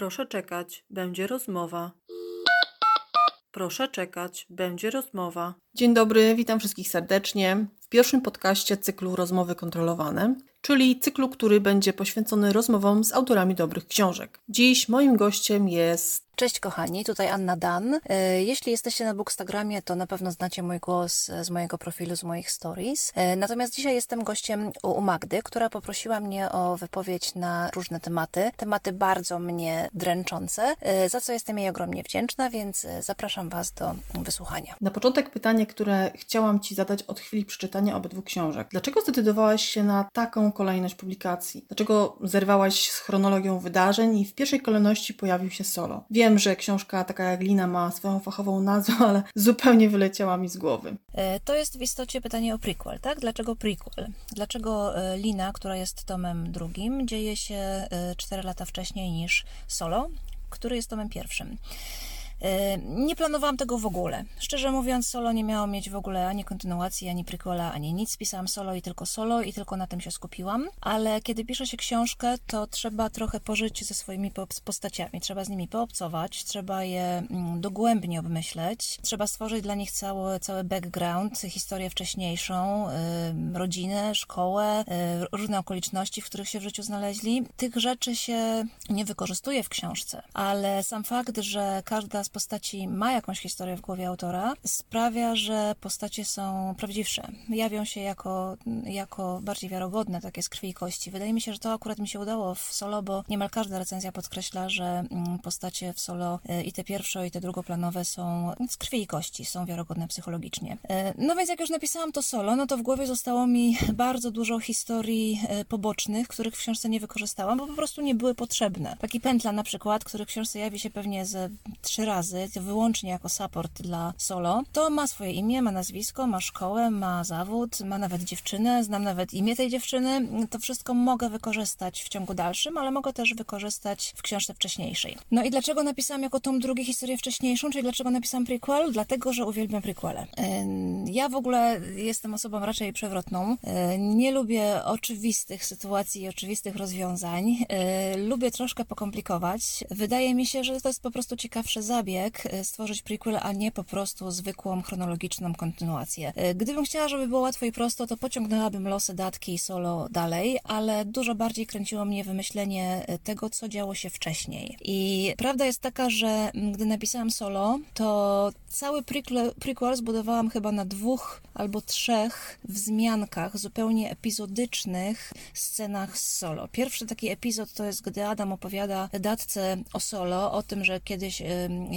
Proszę czekać, będzie rozmowa. Proszę czekać, będzie rozmowa. Dzień dobry, witam wszystkich serdecznie w pierwszym podcaście cyklu Rozmowy Kontrolowane, czyli cyklu, który będzie poświęcony rozmowom z autorami dobrych książek. Dziś moim gościem jest Cześć kochani, tutaj Anna Dan. E, Jeśli jesteście na Bookstagramie, to na pewno znacie mój głos z mojego profilu, z moich stories. E, Natomiast dzisiaj jestem gościem u Magdy, która poprosiła mnie o wypowiedź na różne tematy. Tematy bardzo mnie dręczące, e, za co jestem jej ogromnie wdzięczna, więc zapraszam Was do wysłuchania. na początek pytanie, które chciałam Ci zadać od chwili przeczytania obydwu książek. Dlaczego zdecydowałaś się na taką kolejność publikacji? Dlaczego zerwałaś z chronologią wydarzeń i w pierwszej kolejności pojawił się solo? Wiem, że książka taka jak Lina ma swoją fachową nazwę, ale zupełnie wyleciała mi z głowy. E, To jest w istocie pytanie o prequel, tak? Dlaczego prequel? Dlaczego e, Lina, która jest tomem drugim, dzieje się 4 lata wcześniej niż Solo, który jest tomem pierwszym? E, Nie planowałam tego w ogóle. Szczerze mówiąc, solo nie miało mieć w ogóle ani kontynuacji, ani prequela, ani nic. Pisałam solo i tylko solo i tylko na tym się skupiłam. Ale kiedy pisze się książkę, to trzeba trochę pożyć ze swoimi po- postaciami. Trzeba z nimi poobcować, trzeba je mm, dogłębnie obmyśleć, trzeba stworzyć dla nich cały, cały background, historię wcześniejszą, rodzinę, szkołę, y, różne okoliczności, w których się w życiu znaleźli. Tych rzeczy się nie wykorzystuje w książce, ale sam fakt, że każda z postaci ma jakąś historię w głowie autora, sprawia, że postacie są prawdziwsze. Jawią się jako, jako bardziej wiarogodne, takie z krwi i kości. Wydaje mi się, że to akurat mi się udało w solo, bo niemal każda recenzja podkreśla, że mm, postacie w solo y, i te pierwszo, i te drugoplanowe są z krwi i kości, są wiarogodne psychologicznie. Y, No więc jak już napisałam to solo, no to w głowie zostało mi bardzo dużo historii y, pobocznych, których w książce nie wykorzystałam, bo po prostu nie były potrzebne. Taki pętla na przykład, który w książce jawi się pewnie ze trzy razy, to wyłącznie jako support dla solo, to ma swoje imię, ma nazwisko, ma szkołę, ma zawód, ma nawet dziewczynę, znam nawet imię tej dziewczyny. To wszystko mogę wykorzystać w ciągu dalszym, ale mogę też wykorzystać w książce wcześniejszej. No i dlaczego napisałam jako tom drugi historię wcześniejszą, czyli dlaczego napisałam prequel? Dlatego, że uwielbiam prequele. Ja w ogóle jestem osobą raczej przewrotną. Nie lubię oczywistych sytuacji i oczywistych rozwiązań. Lubię troszkę pokomplikować. Wydaje mi się, że to jest po prostu ciekawszy zabieg yy, stworzyć prequel, a nie po prostu zwykłą chronologiczną kontynuację. Yy, Gdybym chciała, żeby było łatwo i prosto, to pociągnęłabym losy datki i solo dalej, ale dużo bardziej kręciło mnie wymyślenie yy, tego, co działo się wcześniej. I prawda jest taka, że gdy napisałam solo, to cały prequel, prequel zbudowałam chyba na dwóch albo trzech wzmiankach zupełnie epizodycznych scenach z solo. Pierwszy taki epizod to jest, gdy Adam opowiada datce o solo, o tym, że kiedyś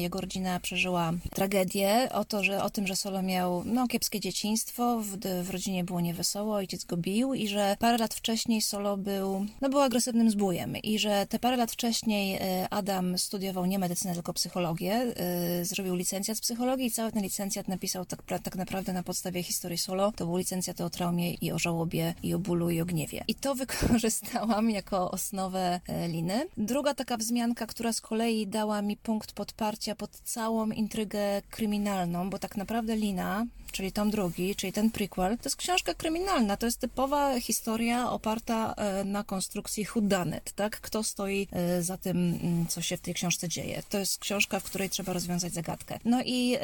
jego rodzina przeżyła tragedię, o, to, że, o tym, że solo miał no, kiepskie dzieciństwo, w, w rodzinie było niewesoło, ojciec go bił i że parę lat wcześniej solo był, no, był agresywnym zbójem i że te parę lat wcześniej y, Adam studiował nie medycynę, tylko psychologię, y, zrobił licencjat z psychologii i cały ten licencjat napisał tak, tak naprawdę na podstawie historii solo. To był licencjat o traumie i o żałobie i o bólu i o gniewie. I to wykorzystałam jako osnowę e, liny. Druga taka wzmianka, która z kolei dała mi punkt podparcia pod całą intrygę kryminalną, bo tak naprawdę lina, czyli tom drugi, czyli ten prequel, to jest książka kryminalna, to jest typowa historia oparta e, na konstrukcji whodunit, tak? Kto stoi e, za tym, mm, co się w tej książce dzieje. To jest książka, w której trzeba rozwiązać zagadkę. No i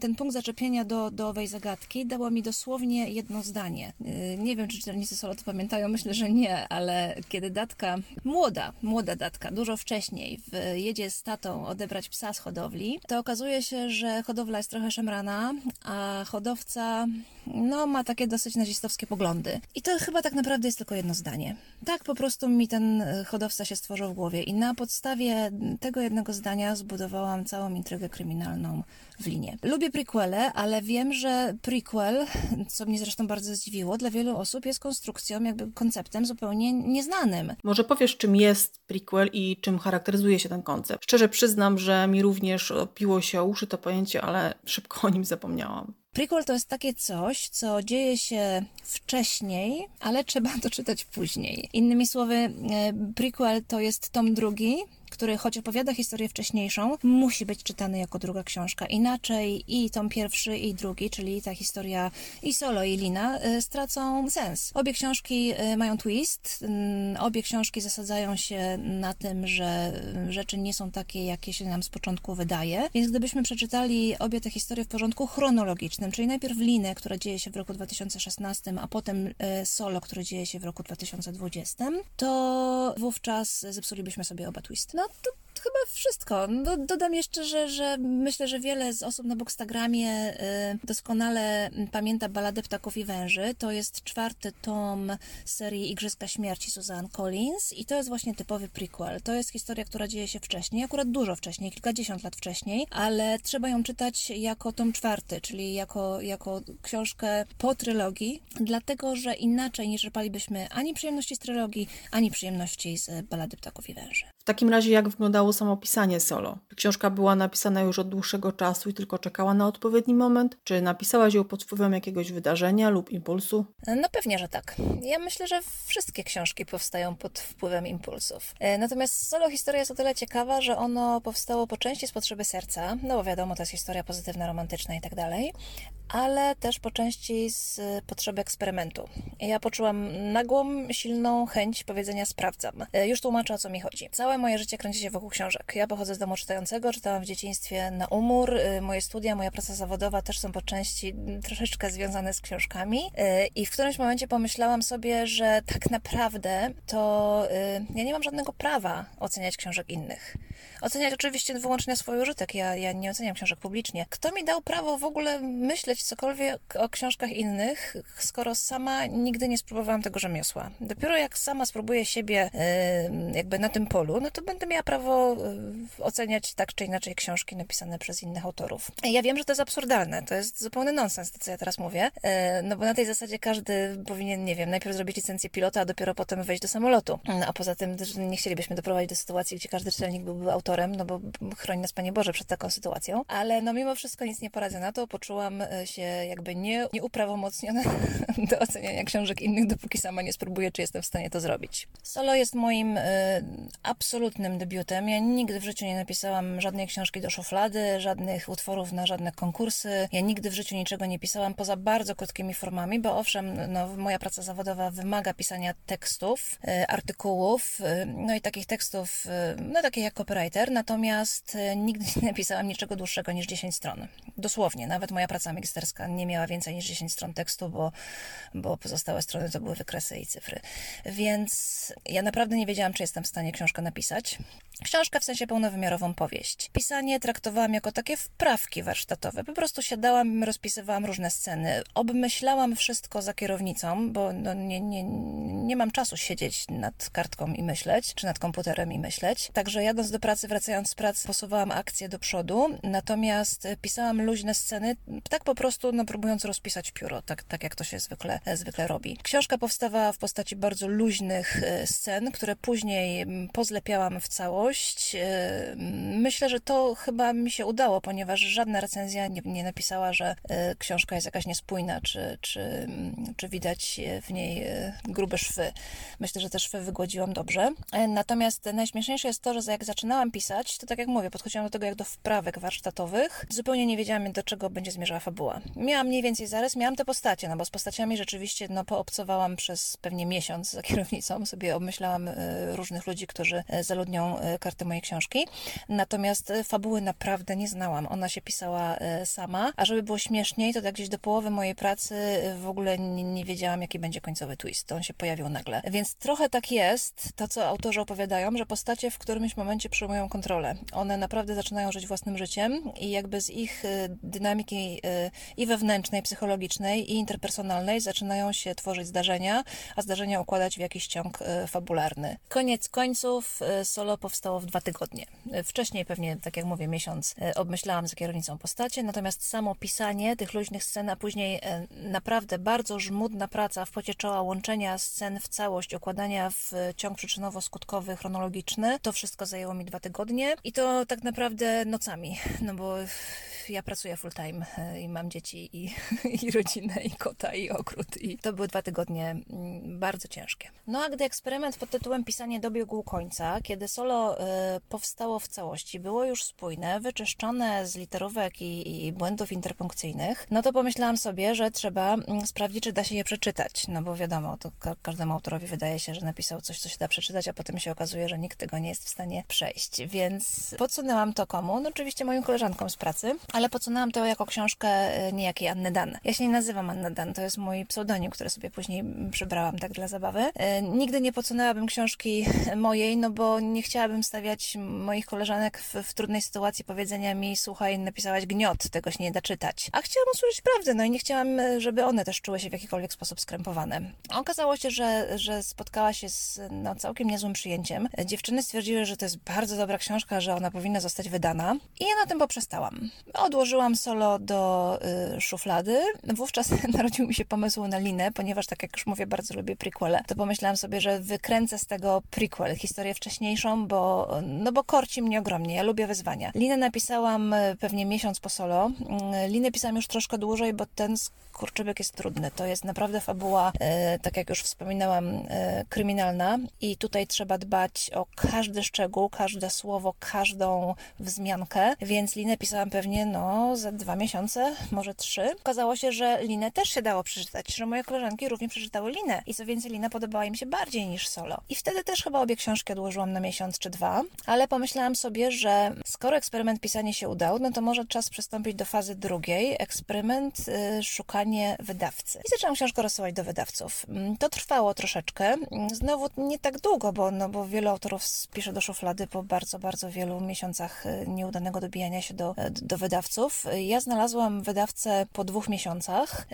ten punkt zaczepienia do, do owej zagadki dało mi dosłownie jedno zdanie. E, Nie wiem, czy czytelnicy solo to pamiętają, myślę, że nie, ale kiedy datka, młoda, młoda datka, dużo wcześniej w, jedzie z tatą odebrać psa z hodowli, to okazuje się, że hodowla jest trochę szemrana, a hodowca no, ma takie dosyć nazistowskie poglądy. I to chyba tak naprawdę jest tylko jedno zdanie. Tak po prostu mi ten e, hodowca się stworzył w głowie i na podstawie tego jednego zdania zbudowałam całą intrygę kryminalną w linie. Lubię prequele, ale wiem, że prequel, co mnie zresztą bardzo zdziwiło, dla wielu osób jest konstrukcją, jakby konceptem zupełnie nieznanym. Może powiesz, czym jest prequel i czym charakteryzuje się ten koncept? Szczerze przyznam, że mi również opiło się uszy to pojęcie, ale szybko o nim zapomniałam. Prequel to jest takie coś, co dzieje się wcześniej, ale trzeba to czytać później. Innymi słowy, e, prequel to jest tom drugi, który choć opowiada historię wcześniejszą, musi być czytany jako druga książka. Inaczej i tom pierwszy i drugi, czyli ta historia i Solo i Lina, y, stracą sens. Obie książki y, mają twist, y, obie książki zasadzają się na tym, że rzeczy nie są takie, jakie się nam z początku wydaje. Więc gdybyśmy przeczytali obie te historie w porządku chronologicznym, czyli najpierw Linę, która dzieje się w roku 2016, a potem y, Solo, który dzieje się w roku 2020, to wówczas zepsulibyśmy sobie oba twisty. No to chyba wszystko. No, dodam jeszcze, że, że myślę, że wiele z osób na Bookstagramie y, doskonale pamięta Baladę Ptaków i Węży. To jest czwarty tom serii Igrzyska Śmierci Suzanne Collins i to jest właśnie typowy prequel. To jest historia, która dzieje się wcześniej, akurat dużo wcześniej, kilkadziesiąt lat wcześniej, ale trzeba ją czytać jako tom czwarty, czyli jako, jako książkę po trylogii, dlatego, że inaczej nie czerpalibyśmy ani przyjemności z trylogii, ani przyjemności z Balady Ptaków i Węży. W takim razie, jak wyglądało samo pisanie solo? Książka była napisana już od dłuższego czasu i tylko czekała na odpowiedni moment? Czy napisałaś ją pod wpływem jakiegoś wydarzenia lub impulsu? No pewnie, że tak. Ja myślę, że wszystkie książki powstają pod wpływem impulsów. E, Natomiast solo historia jest o tyle ciekawa, że ono powstało po części z potrzeby serca, no bo wiadomo, to jest historia pozytywna, romantyczna i tak dalej, ale też po części z potrzeby eksperymentu. Ja poczułam nagłą, silną chęć powiedzenia sprawdzam. E, Już tłumaczę, o co mi chodzi. Całe moje życie kręci się wokół książek. Ja pochodzę z domu czytającego, czytałam w dzieciństwie na umór. Y, Moje studia, moja praca zawodowa też są po części troszeczkę związane z książkami. Y, I w którymś momencie pomyślałam sobie, że tak naprawdę to y, ja nie mam żadnego prawa oceniać książek innych. Oceniać oczywiście wyłącznie swój użytek. Ja, ja nie oceniam książek publicznie. Kto mi dał prawo w ogóle myśleć cokolwiek o książkach innych, skoro sama nigdy nie spróbowałam tego rzemiosła? Dopiero jak sama spróbuję siebie jakby na tym polu, no to będę miała prawo y, oceniać tak czy inaczej książki napisane przez innych autorów. Ja wiem, że to jest absurdalne. To jest zupełny nonsens, to co ja teraz mówię. Y, no bo na tej zasadzie każdy powinien, nie wiem, najpierw zrobić licencję pilota, a dopiero potem wejść do samolotu. No, a poza tym nie chcielibyśmy doprowadzić do sytuacji, gdzie każdy czytelnik byłby autorem, no bo chroni nas Panie Boże przed taką sytuacją. Ale no mimo wszystko nic nie poradzę na to. Poczułam e, się jakby nie, nieuprawomocniona do oceniania książek innych, dopóki sama nie spróbuję, czy jestem w stanie to zrobić. Solo jest moim absolutnym debiutem. Ja nigdy w życiu nie napisałam żadnej książki do szuflady, żadnych utworów na żadne konkursy. Ja nigdy w życiu niczego nie pisałam poza bardzo krótkimi formami, bo owszem, no, moja praca zawodowa wymaga pisania tekstów, e, artykułów, e, no i takich tekstów, e, no takich jak copywriter, natomiast nigdy nie napisałam niczego dłuższego niż 10 stron. Dosłownie, nawet moja praca magisterska nie miała więcej niż 10 stron tekstu, bo, bo pozostałe strony to były wykresy i cyfry. Więc ja naprawdę nie wiedziałam, czy jestem w stanie książkę napisać. Książkę w sensie pełnowymiarową powieść. Pisanie traktowałam jako takie wprawki warsztatowe. Po prostu siadałam, rozpisywałam różne sceny. Obmyślałam wszystko za kierownicą, bo no nie, nie, nie mam czasu siedzieć nad kartką i myśleć, czy nad komputerem i myśleć. Także jadąc do pracy, wracając z pracy, posuwałam akcję do przodu. Natomiast pisałam luźne sceny, tak po prostu, no próbując rozpisać pióro, tak, tak jak to się zwykle, zwykle robi. Książka powstawała w postaci bardzo luźnych e, scen, które później mm, pozlepiałam w całość. E, Myślę, że to chyba mi się udało, ponieważ żadna recenzja nie, nie napisała, że e, książka jest jakaś niespójna, czy, czy, mm, czy widać e, w niej e, grube szwy. Myślę, że te szwy wygładziłam dobrze. Natomiast najśmieszniejsze jest to, że jak zaczynałam pisać, to tak jak mówię, podchodziłam do tego jak do wprawek warsztatowych. Zupełnie nie wiedziałam, do czego będzie zmierzała fabuła. Miałam mniej więcej zarys, miałam te postacie, no bo z postaciami rzeczywiście no, poobcowałam przez pewnie miesiąc za kierownicą, sobie obmyślałam różnych ludzi, którzy zaludnią karty mojej książki. Natomiast e, fabuły naprawdę nie znałam. Ona się pisała e, sama, a żeby było śmieszniej, to tak gdzieś do połowy mojej pracy e, w ogóle nie, nie wiedziałam, jaki będzie końcowy twist. On się pojawił nagle. Więc trochę tak jest, to co autorzy opowiadają, że postacie w którymś momencie przyjmują kontrolę. One naprawdę zaczynają żyć własnym życiem i jakby z ich dynamiki i wewnętrznej, psychologicznej, i interpersonalnej zaczynają się tworzyć zdarzenia, a zdarzenia układać w jakiś ciąg fabularny. Koniec końców solo w dwa tygodnie. Wcześniej pewnie, tak jak mówię, miesiąc e, obmyślałam za kierownicą postacie, natomiast samo pisanie tych luźnych scen, a później e, naprawdę bardzo żmudna praca w pocie czoła, łączenia scen w całość, układania w ciąg przyczynowo-skutkowy, chronologiczny, to wszystko zajęło mi dwa tygodnie i to tak naprawdę nocami, no bo ja pracuję full time e, i mam dzieci i, i rodzinę, i kota, i ogród. I to były dwa tygodnie mm, bardzo ciężkie. No a gdy eksperyment pod tytułem Pisanie dobiegł końca, kiedy solo y, powstało w całości, było już spójne, wyczyszczone z literówek i, i błędów interpunkcyjnych, no to pomyślałam sobie, że trzeba mm, sprawdzić, czy da się je przeczytać. No bo wiadomo, to ka każdemu autorowi wydaje się, że napisał coś, co się da przeczytać, a potem się okazuje, że nikt tego nie jest w stanie przejść. Więc podsunęłam to komu? No oczywiście moim koleżankom z pracy, ale podsunęłam to jako książkę e, niejakiej Anny Dan. Ja się nie nazywam Anna Dan, to jest mój pseudonim, który sobie później przybrałam tak dla zabawy. E, nigdy nie podsunęłabym książki mojej, no bo nie chciałabym stawiać moich koleżanek w, w trudnej sytuacji powiedzenia mi, słuchaj, napisałaś gniot, tego się nie da czytać. A chciałam usłyszeć prawdę, no i nie chciałam, e, żeby one też czuły się w jakikolwiek sposób skrępowane. Okazało się, że, że spotkała się z no, całkiem niezłym przyjęciem. Dziewczyny stwierdziły, że to jest bardzo dobra książka, że ona powinna zostać wydana i ja na tym poprzestałam. Odłożyłam solo do y, szuflady. Wówczas narodził mi się pomysł na linę, ponieważ tak jak już mówię, bardzo lubię prequele, to pomyślałam sobie, że wykręcę z tego prequel, historię wcześniejszą, bo, no bo korci mnie ogromnie. Ja lubię wyzwania. Linę napisałam y, pewnie miesiąc po solo. Y, linę pisałam już troszkę dłużej, bo ten skurczybyk jest trudny. To jest naprawdę fabuła, y, tak jak już wspominałam, y, kryminalna i tutaj trzeba dbać o każdy szczegół, każde słowo, każdą wzmiankę, więc linę pisałam pewnie no za dwa miesiące, może trzy. Okazało się, że linę też się dało przeczytać, że moje koleżanki również przeczytały linę i co więcej lina podobała im się bardziej niż solo. I wtedy też chyba obie książki odłożyłam na miesiąc czy dwa, ale pomyślałam sobie, że skoro eksperyment pisania się udał, no to może czas przystąpić do fazy drugiej, eksperyment y, szukanie wydawcy. I zaczęłam książkę rozsyłać do wydawców. Mm, To trwało troszeczkę, Mm, znowu nie tak długo, bo, no, bo wielu autorów spisze do szuflady po bardzo, bardzo wielu miesiącach y, nieudanego dobijania się do, do wydawców. Ja znalazłam wydawcę po dwóch miesiącach.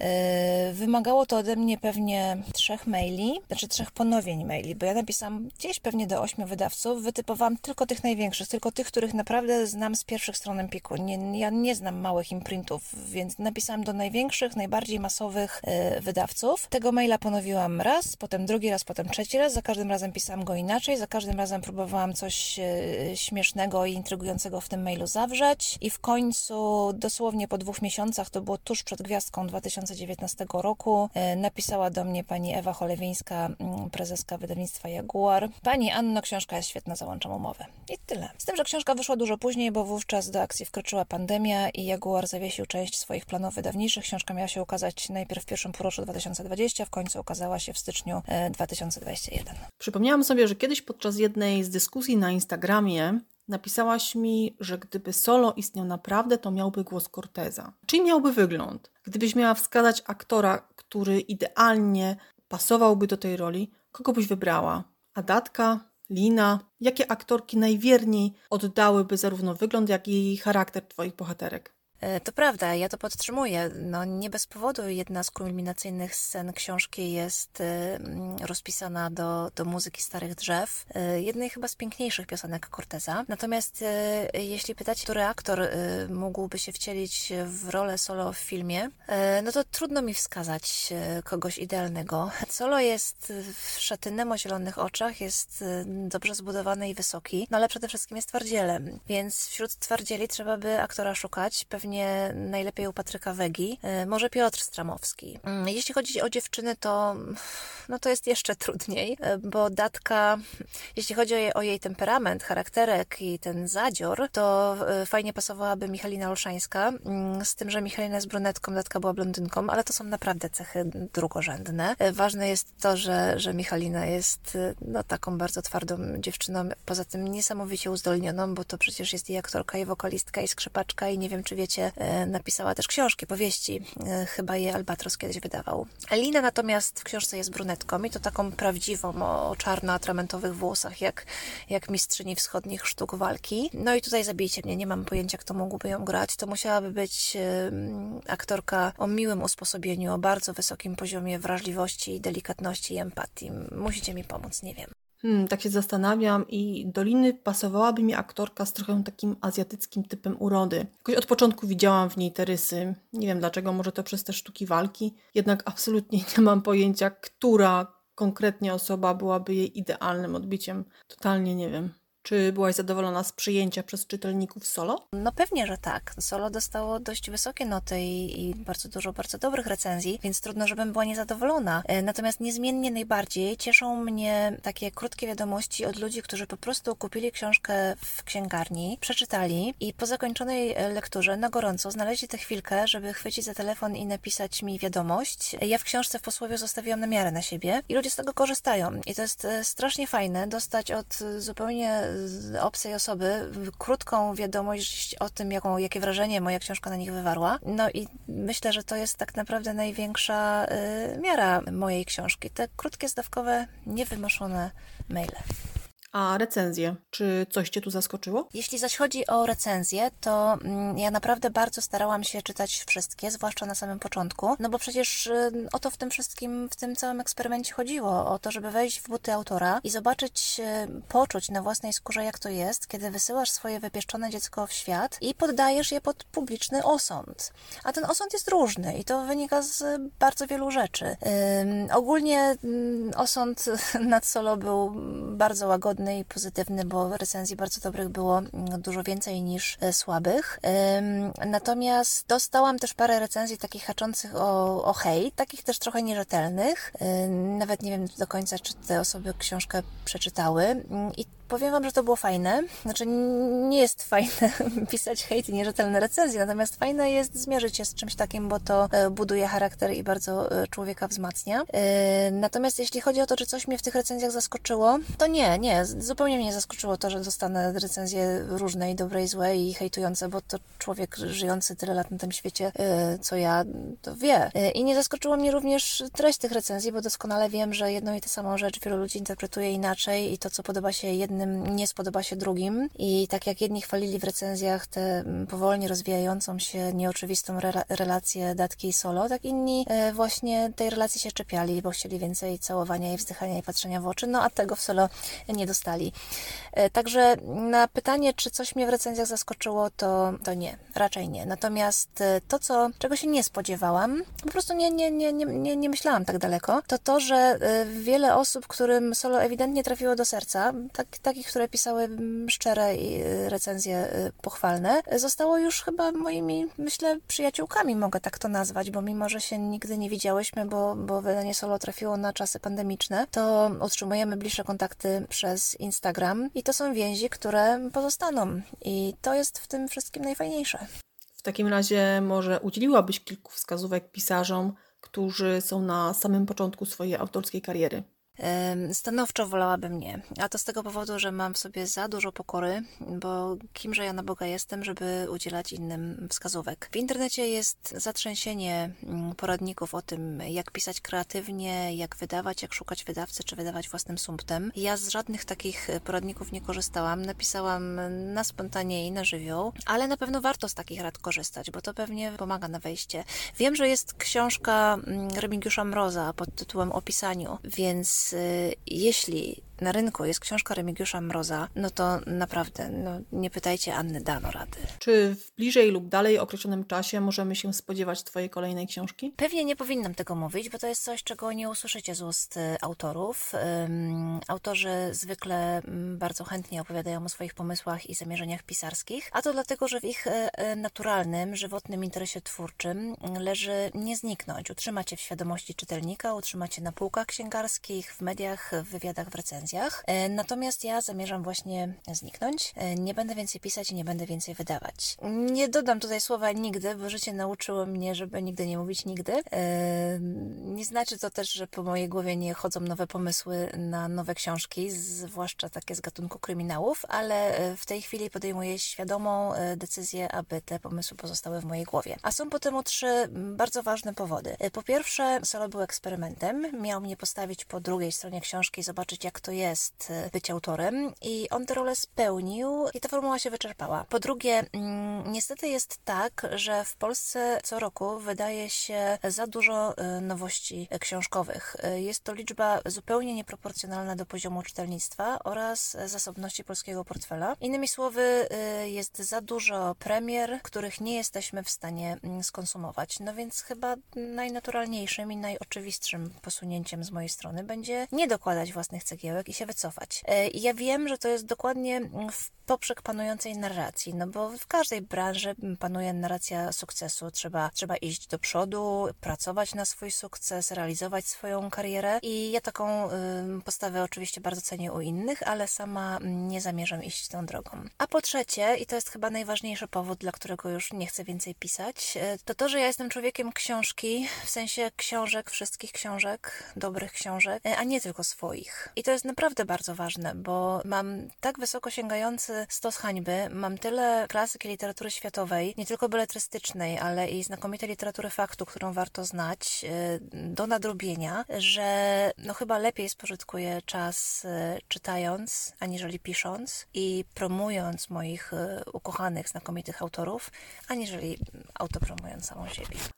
Y, Wymagało to ode mnie pewnie trzech maili, znaczy trzech ponowień maili, bo ja napisałam gdzieś pewnie do ośmiu wydawców, wytypowałam tylko tych największych, tylko tych, których naprawdę znam z pierwszych stron Empiku. Nie, ja nie znam małych imprintów, więc napisałam do największych, najbardziej masowych y, wydawców. Tego maila ponowiłam raz, potem drugi raz, potem trzeci raz. Za każdym razem pisałam go inaczej, za każdym razem próbowałam coś e, śmiesznego i intrygującego w tym mailu zawrzeć. I w końcu, dosłownie po dwóch miesiącach, to było tuż przed gwiazdką 2019 roku, e, napisała do mnie pani Ewa Cholewińska, prezeska wydawnictwa Jaguar. Pani Anno, książka jest świetna, załączam umowę. I tyle. Z tym, że książka wyszła dużo później, bo wówczas do akcji wkroczyła pandemia i Jaguar zawiesił część swoich planów wydawniczych. Książka miała się ukazać najpierw w pierwszym półroczu 2020, w końcu ukazała się w styczniu e, 2021. Przypomniałam sobie, że kiedyś podczas jednej z dyskusji na Instagramie napisałaś mi, że gdyby solo istniał naprawdę, to miałby głos Corteza. Czyli miałby wygląd. Gdybyś miała wskazać aktora, który idealnie pasowałby do tej roli, kogo byś wybrała? Adatka? Lina? Jakie aktorki najwierniej oddałyby zarówno wygląd, jak i charakter twoich bohaterek? E, To prawda, ja to podtrzymuję. No, nie bez powodu jedna z kulminacyjnych scen książki jest e, mm, rozpisana do, do muzyki Starych Drzew, e, jednej chyba z piękniejszych piosenek Corteza. Natomiast jeśli pytać, który aktor mógłby się wcielić w rolę solo w filmie, no to trudno mi wskazać kogoś idealnego. Solo jest e, szatynem o zielonych oczach, jest dobrze zbudowany i wysoki, no ale przede wszystkim jest twardzielem, więc wśród twardzieli trzeba by aktora szukać, pewnie najlepiej u Patryka Wegi, e, może Piotr Stramowski. Mm, Jeśli chodzi o dziewczyny, to no to jest jeszcze trudniej, e, bo Datka, jeśli chodzi o jej, o jej temperament, charakterek i ten zadzior, to e, fajnie pasowałaby Michalina Olszańska, mm, z tym, że Michalina jest brunetką, Datka była blondynką, ale to są naprawdę cechy drugorzędne. Ważne jest to, że, że Michalina jest no, taką bardzo twardą dziewczyną, poza tym niesamowicie uzdolnioną, bo to przecież jest i aktorka, i wokalistka, i skrzypaczka, i nie wiem, czy wiecie, e, napisała też książki, powieści. E, Chyba je Albatros kiedyś wydawał. Lina natomiast w książce jest brunetką i to taką prawdziwą, o, czarno-atramentowych włosach, jak, jak mistrzyni wschodnich sztuk walki. No i tutaj zabijcie mnie, nie mam pojęcia, kto mógłby ją grać. To musiałaby być aktorka o miłym usposobieniu, o bardzo wysokim poziomie wrażliwości, delikatności i empatii. Musicie mi pomóc, nie wiem. Hmm, tak się zastanawiam i do Liny pasowałaby mi aktorka z trochę takim azjatyckim typem urody. Jakoś od początku widziałam w niej te rysy. Nie wiem dlaczego, może to przez te sztuki walki. Jednak absolutnie nie mam pojęcia, która konkretnie osoba byłaby jej idealnym odbiciem. Totalnie nie wiem. Czy byłaś zadowolona z przyjęcia przez czytelników solo? No pewnie, że tak. Solo dostało dość wysokie noty i, i, bardzo dużo bardzo dobrych recenzji, więc trudno, żebym była niezadowolona. E, natomiast niezmiennie najbardziej cieszą mnie takie krótkie wiadomości od ludzi, którzy po prostu kupili książkę w księgarni, przeczytali i po zakończonej e, lekturze na gorąco znaleźli tę chwilkę, żeby chwycić za telefon i napisać mi wiadomość. Ja w książce w posłowie zostawiłam namiarę na siebie i ludzie z tego korzystają. I to jest e, strasznie fajne dostać od zupełnie obcej osoby krótką wiadomość o tym, jaką, jakie wrażenie moja książka na nich wywarła. No i myślę, że to jest tak naprawdę największa y, miara mojej książki. Te krótkie, zdawkowe, niewymuszone maile. A recenzje? Czy coś Cię tu zaskoczyło? Jeśli zaś chodzi o recenzje, to mm, ja naprawdę bardzo starałam się czytać wszystkie, zwłaszcza na samym początku, no bo przecież y, o to w tym wszystkim, w tym całym eksperymencie chodziło, o to, żeby wejść w buty autora i zobaczyć, y, poczuć na własnej skórze, jak to jest, kiedy wysyłasz swoje wypieszczone dziecko w świat i poddajesz je pod publiczny osąd. A ten osąd jest różny i to wynika z bardzo wielu rzeczy. ogólnie osąd nad solo był bardzo łagodny, i pozytywny, bo recenzji bardzo dobrych było mm, dużo więcej niż e, słabych. Natomiast dostałam też parę recenzji takich haczących o, o hejt, takich też trochę nierzetelnych. Nawet nie wiem do końca, czy te osoby książkę przeczytały. Mm, I Powiem Wam, że to było fajne. Znaczy, nie jest fajne pisać hejt i nierzetelne recenzje, natomiast fajne jest zmierzyć się z czymś takim, bo to e, buduje charakter i bardzo e, człowieka wzmacnia. E, natomiast jeśli chodzi o to, czy coś mnie w tych recenzjach zaskoczyło, to nie, nie. Zupełnie mnie zaskoczyło to, że dostanę recenzje różne i dobre i złe i hejtujące, bo to człowiek żyjący tyle lat na tym świecie, co ja, to wie. I nie zaskoczyło mnie również treść tych recenzji, bo doskonale wiem, że jedną i tę samą rzecz wielu ludzi interpretuje inaczej i to, co podoba się jednym, jednym nie spodoba się drugim. I tak jak jedni chwalili w recenzjach tę mm, powolnie rozwijającą się, nieoczywistą relację datki i solo, tak inni e, właśnie tej relacji się czepiali, bo chcieli więcej całowania i wzdychania i patrzenia w oczy, no a tego w solo nie dostali. E, także na pytanie, czy coś mnie w recenzjach zaskoczyło, to, to nie, raczej nie. Natomiast e, to, co, czego się nie spodziewałam, po prostu nie, nie, nie, nie, nie myślałam tak daleko, to to, że wiele osób, którym solo ewidentnie trafiło do serca, tak, takich, które pisały mm, szczere y, recenzje y, pochwalne, zostało już chyba moimi, myślę, przyjaciółkami, mogę tak to nazwać, bo mimo, że się nigdy nie widziałyśmy, bo, bo wydanie solo trafiło na czasy pandemiczne, to utrzymujemy bliższe kontakty przez Instagram i to są więzi, które pozostaną. I to jest w tym wszystkim najfajniejsze. W takim razie może udzieliłabyś kilku wskazówek pisarzom, którzy są na samym początku swojej autorskiej kariery? Stanowczo wolałabym nie. A to z tego powodu, że mam w sobie za dużo pokory, bo kimże ja na Boga jestem, żeby udzielać innym wskazówek. W internecie jest zatrzęsienie mm, poradników o tym, jak pisać kreatywnie, jak wydawać, jak szukać wydawcy, czy wydawać własnym sumptem. Ja z żadnych takich poradników nie korzystałam. Napisałam na spontanie i na żywioł, ale na pewno warto z takich rad korzystać, bo to pewnie pomaga na wejście. Wiem, że jest książka mm, Remigiusza Mroza pod tytułem O pisaniu, więc y, jeśli na rynku jest książka Remigiusza Mroza, no to naprawdę, no, nie pytajcie Anny, dano rady. Czy w bliżej lub dalej określonym czasie możemy się spodziewać Twojej kolejnej książki? Pewnie nie powinnam tego mówić, bo to jest coś, czego nie usłyszycie z ust y, autorów. Um, autorzy zwykle mm, bardzo chętnie opowiadają o swoich pomysłach i zamierzeniach pisarskich, a to dlatego, że w ich e, e, naturalnym, żywotnym interesie twórczym leży nie zniknąć, utrzymać się w świadomości czytelnika, utrzymać się na półkach księgarskich, w mediach, w wywiadach, w recenzjach E, natomiast ja zamierzam właśnie zniknąć. E, nie będę więcej pisać i nie będę więcej wydawać. Nie dodam tutaj słowa nigdy, bo życie nauczyło mnie, żeby nigdy nie mówić nigdy. E, nie znaczy to też, że po mojej głowie nie chodzą nowe pomysły na nowe książki, zwłaszcza takie z gatunku kryminałów, ale w tej chwili podejmuję świadomą decyzję, aby te pomysły pozostały w mojej głowie. A są po temu trzy bardzo ważne powody. Po pierwsze, solo był eksperymentem. Miał mnie postawić po drugiej stronie książki i zobaczyć, jak to jest e, być autorem i on tę rolę spełnił i ta formuła się wyczerpała. Po drugie, mm, niestety jest tak, że w Polsce co roku wydaje się za dużo e, nowości książkowych. E, Jest to liczba zupełnie nieproporcjonalna do poziomu czytelnictwa oraz zasobności polskiego portfela. Innymi słowy, jest za dużo premier, których nie jesteśmy w stanie mm, skonsumować. No więc chyba najnaturalniejszym i najoczywistszym posunięciem z mojej strony będzie nie dokładać własnych cegiełek i się wycofać. E, i Ja wiem, że to jest dokładnie mm, w poprzek panującej narracji, no bo w każdej branży panuje narracja sukcesu. Trzeba, trzeba iść do przodu, pracować na swój sukces, realizować swoją karierę i ja taką postawę oczywiście bardzo cenię u innych, ale sama mm, nie zamierzam iść tą drogą. A po trzecie, i to jest chyba najważniejszy powód, dla którego już nie chcę więcej pisać, e, to to, że ja jestem człowiekiem książki, w sensie książek, wszystkich książek, dobrych książek, e, a nie tylko swoich. I to jest naprawdę bardzo ważne, bo mam tak wysoko sięgający stos hańby, mam tyle klasyki literatury światowej, nie tylko beletrystycznej, ale i znakomitej literatury faktu, którą warto znać, e, do nadrobienia, że no chyba lepiej spożytkuję czas e, czytając, aniżeli pisząc i promując moich e, ukochanych, znakomitych autorów, aniżeli autopromując samą siebie.